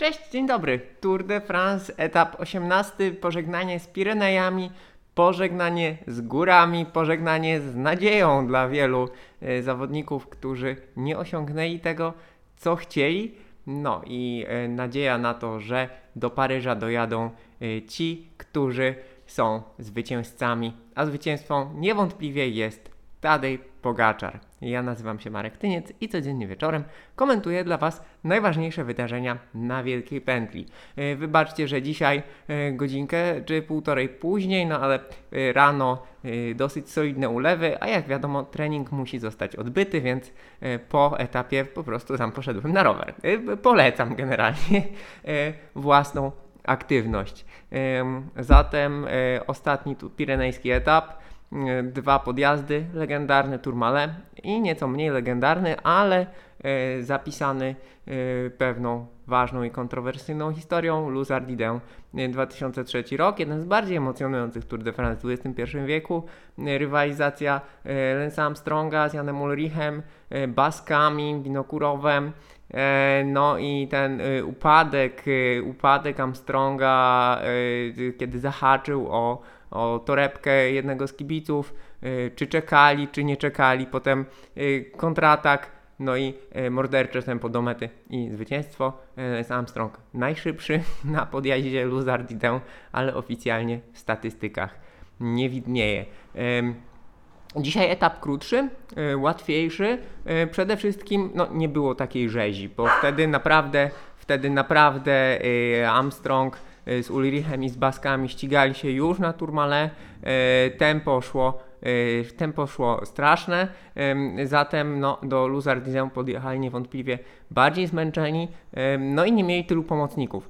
Cześć, dzień dobry. Tour de France, etap 18, pożegnanie z Pirenejami, pożegnanie z górami, pożegnanie z nadzieją dla wielu e, zawodników, którzy nie osiągnęli tego, co chcieli. No i e, nadzieja na to, że do Paryża dojadą e, ci, którzy są zwycięzcami, a zwycięstwem niewątpliwie jest Tadej Pogaczar. Ja nazywam się Marek Tyniec i codziennie wieczorem komentuję dla Was najważniejsze wydarzenia na Wielkiej Pętli. E, Wybaczcie, że dzisiaj e, godzinkę czy półtorej później, no ale e, rano dosyć solidne ulewy, a jak wiadomo trening musi zostać odbyty, więc po etapie po prostu sam poszedłem na rower. Polecam generalnie własną aktywność. Em, Zatem ostatni tu pirenejski etap, dwa podjazdy, legendarny Tourmalet i nieco mniej legendarny, ale e, zapisany e, pewną ważną i kontrowersyjną historią Luzardidę 2003 rok, jeden z bardziej emocjonujących Tour de France w XXI wieku, e, rywalizacja e, Lensa Armstronga z Janem Ulrichem, e, Baskami, Winokurowem, E, No i ten upadek, upadek Armstronga, kiedy zahaczył o, o torebkę jednego z kibiców, y, czy czekali, czy nie czekali, potem y, kontratak, no i y, mordercze tempo do mety i zwycięstwo. Y, Lance Armstrong najszybszy na podjaździe Luzardidę, ale oficjalnie w statystykach nie widnieje. Dzisiaj etap krótszy, łatwiejszy. Przede wszystkim no, nie było takiej rzezi, bo wtedy naprawdę, wtedy naprawdę Armstrong z Ulrichem i z Baskami ścigali się już na Turmale. Y, tempo szło, y, tempo szło straszne. Zatem no, do Luzardizę podjechali niewątpliwie bardziej zmęczeni. No i nie mieli tylu pomocników.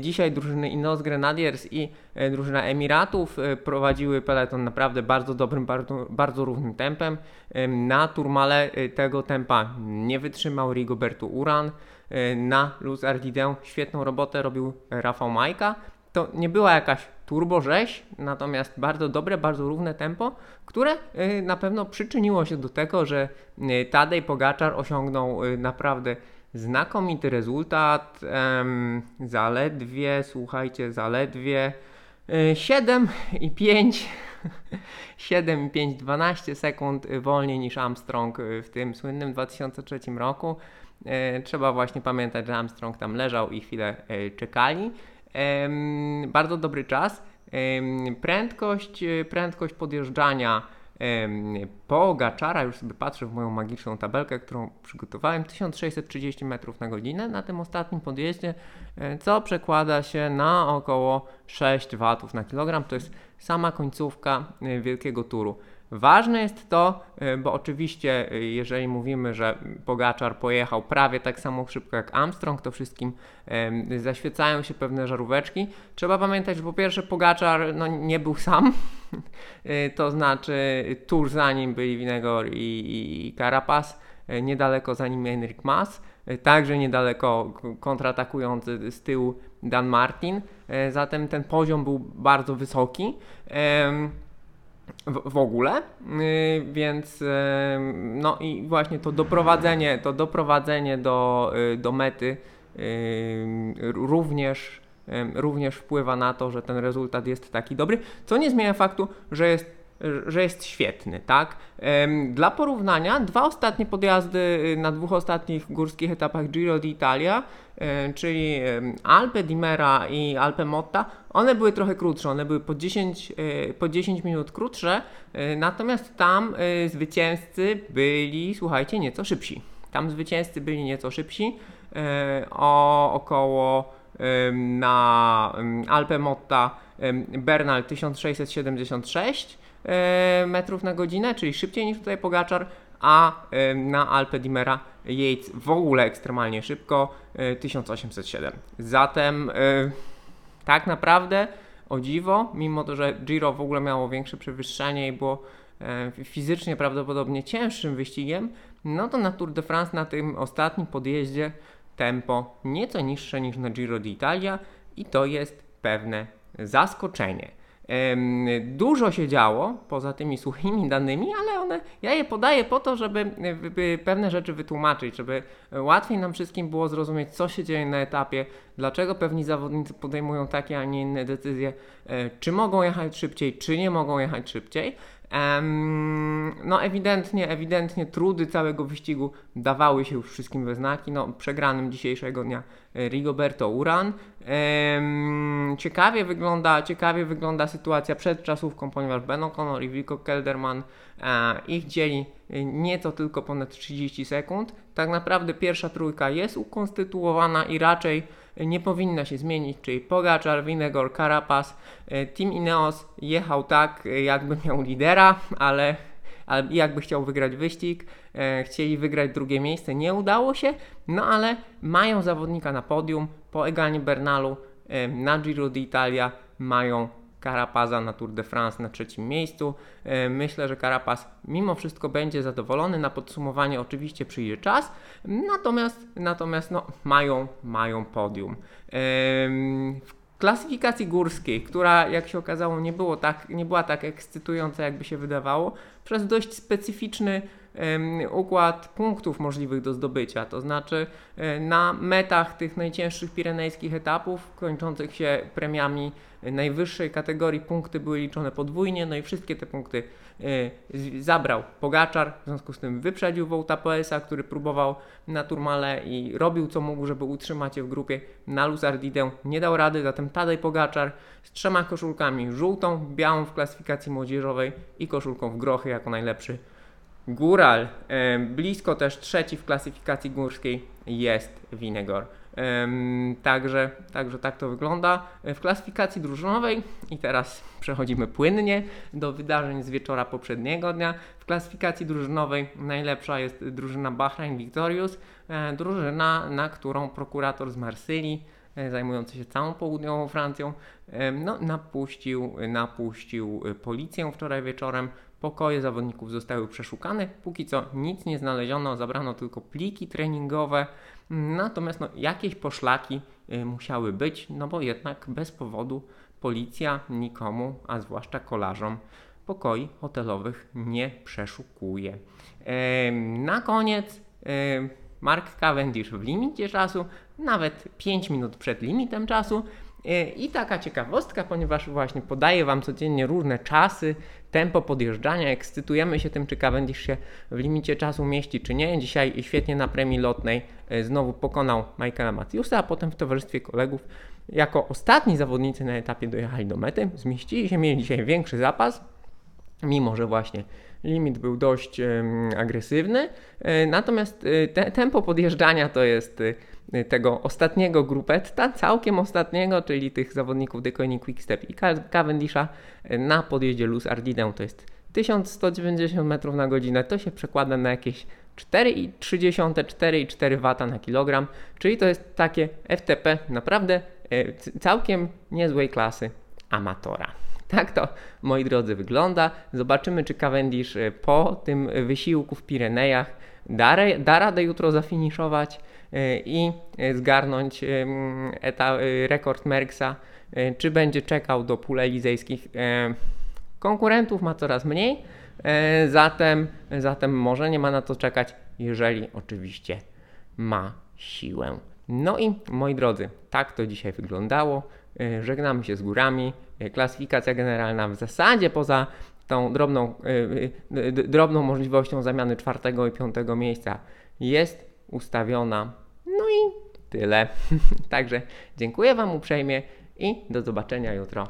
Dzisiaj drużyny Ineos Grenadiers i e, drużyna Emiratów e, prowadziły peleton naprawdę bardzo dobrym, bardzo, bardzo równym tempem. Em, Na Turmale e, tego tempa nie wytrzymał Rigoberto Uran. E, Na Luz Ardidę świetną robotę robił Rafał Majka. To nie była jakaś turbo rzeź, natomiast bardzo dobre, bardzo równe tempo, które e, na pewno przyczyniło się do tego, że e, Tadej Pogaczar osiągnął e, naprawdę znakomity rezultat. zaledwie, słuchajcie, zaledwie y, 7 i 5 7 i 5, 12 sekund wolniej niż Armstrong w tym słynnym 2003 roku. E, Trzeba właśnie pamiętać, że Armstrong tam leżał i chwilę e, czekali. Bardzo dobry czas. Prędkość, e, prędkość podjeżdżania Pogaczara, już sobie patrzę w moją magiczną tabelkę, którą przygotowałem, 1630 metrów na godzinę na tym ostatnim podjeździe, co przekłada się na około 6 watów na kilogram. To jest sama końcówka wielkiego turu. Ważne jest to, e, bo oczywiście, e, jeżeli mówimy, że Pogaczar pojechał prawie tak samo szybko jak Armstrong, to wszystkim zaświecają się pewne żaróweczki. Trzeba pamiętać, że po pierwsze Pogaczar no, nie był sam, E, to znaczy tuż za nim byli Winegor i, i, i Carapaz, niedaleko za nim Henrik Mas, także niedaleko kontratakujący z tyłu Dan Martin, zatem ten poziom był bardzo wysoki. W, w ogóle, Yy, więc yy, no i właśnie to doprowadzenie, to doprowadzenie do, yy, do mety r- również, yy, również wpływa na to, że ten rezultat jest taki dobry, co nie zmienia faktu, że jest że jest świetny, tak? Dla porównania, dwa ostatnie podjazdy y, na dwóch ostatnich górskich etapach Giro d'Italia, e, czyli Alpe d'Imera i Alpe Motta, one były trochę krótsze, one były po 10, e, po 10 minut krótsze, e, natomiast tam zwycięzcy byli, słuchajcie, nieco szybsi. Tam zwycięzcy byli nieco szybsi, o około na Alpe Motta Bernal 1676 e, metrów na godzinę, czyli szybciej niż tutaj Pogaczar, a e, na Alpe d'Imera Yates w ogóle ekstremalnie szybko e, 1807. Zatem e, tak naprawdę o dziwo, mimo to, że Giro w ogóle miało większe przewyższenie i było e, fizycznie prawdopodobnie cięższym wyścigiem, no to na Tour de France na tym ostatnim podjeździe tempo nieco niższe niż na Giro d'Italia i to jest pewne zaskoczenie. Dużo się działo poza tymi suchymi danymi, ale one, ja je podaję po to, żeby pewne rzeczy wytłumaczyć, żeby łatwiej nam wszystkim było zrozumieć, co się dzieje na etapie, dlaczego pewni zawodnicy podejmują takie, a nie inne decyzje, e, czy mogą jechać szybciej, czy nie mogą jechać szybciej. No ewidentnie, ewidentnie trudy całego wyścigu dawały się już wszystkim we znaki. No, przegranym dzisiejszego dnia e, Rigoberto Uran. Ciekawie wygląda, ciekawie wygląda sytuacja przed czasówką, ponieważ Ben O'Connor i Vico Kelderman e, ich dzieli e, nieco tylko ponad 30 sekund. Tak naprawdę pierwsza trójka jest ukonstytuowana i raczej nie powinna się zmienić, czyli Pogaczar, Winegor, Carapaz. E, Team Ineos jechał tak, e, jakby miał lidera, ale, ale jakby chciał wygrać wyścig. E, chcieli wygrać drugie miejsce, nie udało się, no ale mają zawodnika na podium. Po Eganie Bernalu na Giro d'Italia mają Carapaza na Tour de France na trzecim miejscu. E, myślę, że Carapaz mimo wszystko będzie zadowolony. Na podsumowanie oczywiście przyjdzie czas, natomiast, natomiast no, mają, mają podium. W klasyfikacji górskiej, która jak się okazało nie, było tak, nie była tak ekscytująca jakby się wydawało, przez dość specyficzny układ punktów możliwych do zdobycia. To znaczy e, na metach tych najcięższych pirenejskich etapów, kończących się premiami najwyższej kategorii, punkty były liczone podwójnie, no i wszystkie te punkty e, zabrał Pogaczar, w związku z tym wyprzedził Wołta Poesa, który próbował na Turmale i robił co mógł, żeby utrzymać je w grupie. Na Luzardidę nie dał rady, zatem Tadej Pogaczar z trzema koszulkami, żółtą, białą w klasyfikacji młodzieżowej i koszulką w grochy jako najlepszy Góral, blisko też trzeci w klasyfikacji górskiej jest Winegor. Także, także tak to wygląda. W klasyfikacji drużynowej i teraz przechodzimy płynnie do wydarzeń z wieczora poprzedniego dnia. W klasyfikacji drużynowej najlepsza jest drużyna Bahrain Victorious, e, drużyna, na którą prokurator z Marsylii e, zajmujący się całą południową Francją, no, napuścił, napuścił policję wczoraj wieczorem. Pokoje zawodników zostały przeszukane. Póki co nic nie znaleziono, zabrano tylko pliki treningowe. Natomiast no, jakieś poszlaki y, musiały być, no bo jednak bez powodu policja nikomu, a zwłaszcza kolarzom, pokoi hotelowych nie przeszukuje. na koniec Mark Cavendish w limicie czasu, nawet 5 minut przed limitem czasu, I taka ciekawostka, ponieważ właśnie podaję Wam codziennie różne czasy, tempo podjeżdżania, ekscytujemy się tym, czy Cavendish się w limicie czasu mieści, czy nie. Dzisiaj świetnie na premii lotnej e, znowu pokonał Michaela Matthewsa, a potem w towarzystwie kolegów jako ostatni zawodnicy na etapie dojechali do mety, zmieścili się, mieli dzisiaj większy zapas, mimo że właśnie limit był dość agresywny. E, natomiast te, tempo podjeżdżania to jest tego ostatniego grupetta, całkiem ostatniego, czyli tych zawodników Deconi Quickstep i Cavendisha y, na podjeździe Luz Ardidę to jest 1190 metrów na godzinę, to się przekłada na jakieś 4,3, 4,4 W na kilogram, czyli to jest takie FTP naprawdę y, całkiem niezłej klasy amatora. Tak to, moi drodzy, wygląda. Zobaczymy, czy Cavendish po tym wysiłku w Pirenejach da, da radę jutro zafiniszować i zgarnąć eta, e, rekord Merksa, e, czy będzie czekał do pól elizejskich. Konkurentów ma coraz mniej, zatem, zatem może nie ma na to czekać, jeżeli oczywiście ma siłę. No i moi drodzy, tak to dzisiaj wyglądało. Żegnamy się z górami. Klasyfikacja generalna w zasadzie poza tą drobną, drobną możliwością zamiany czwartego i piątego miejsca jest ustawiona. No i tyle. Także dziękuję Wam uprzejmie i do zobaczenia jutro.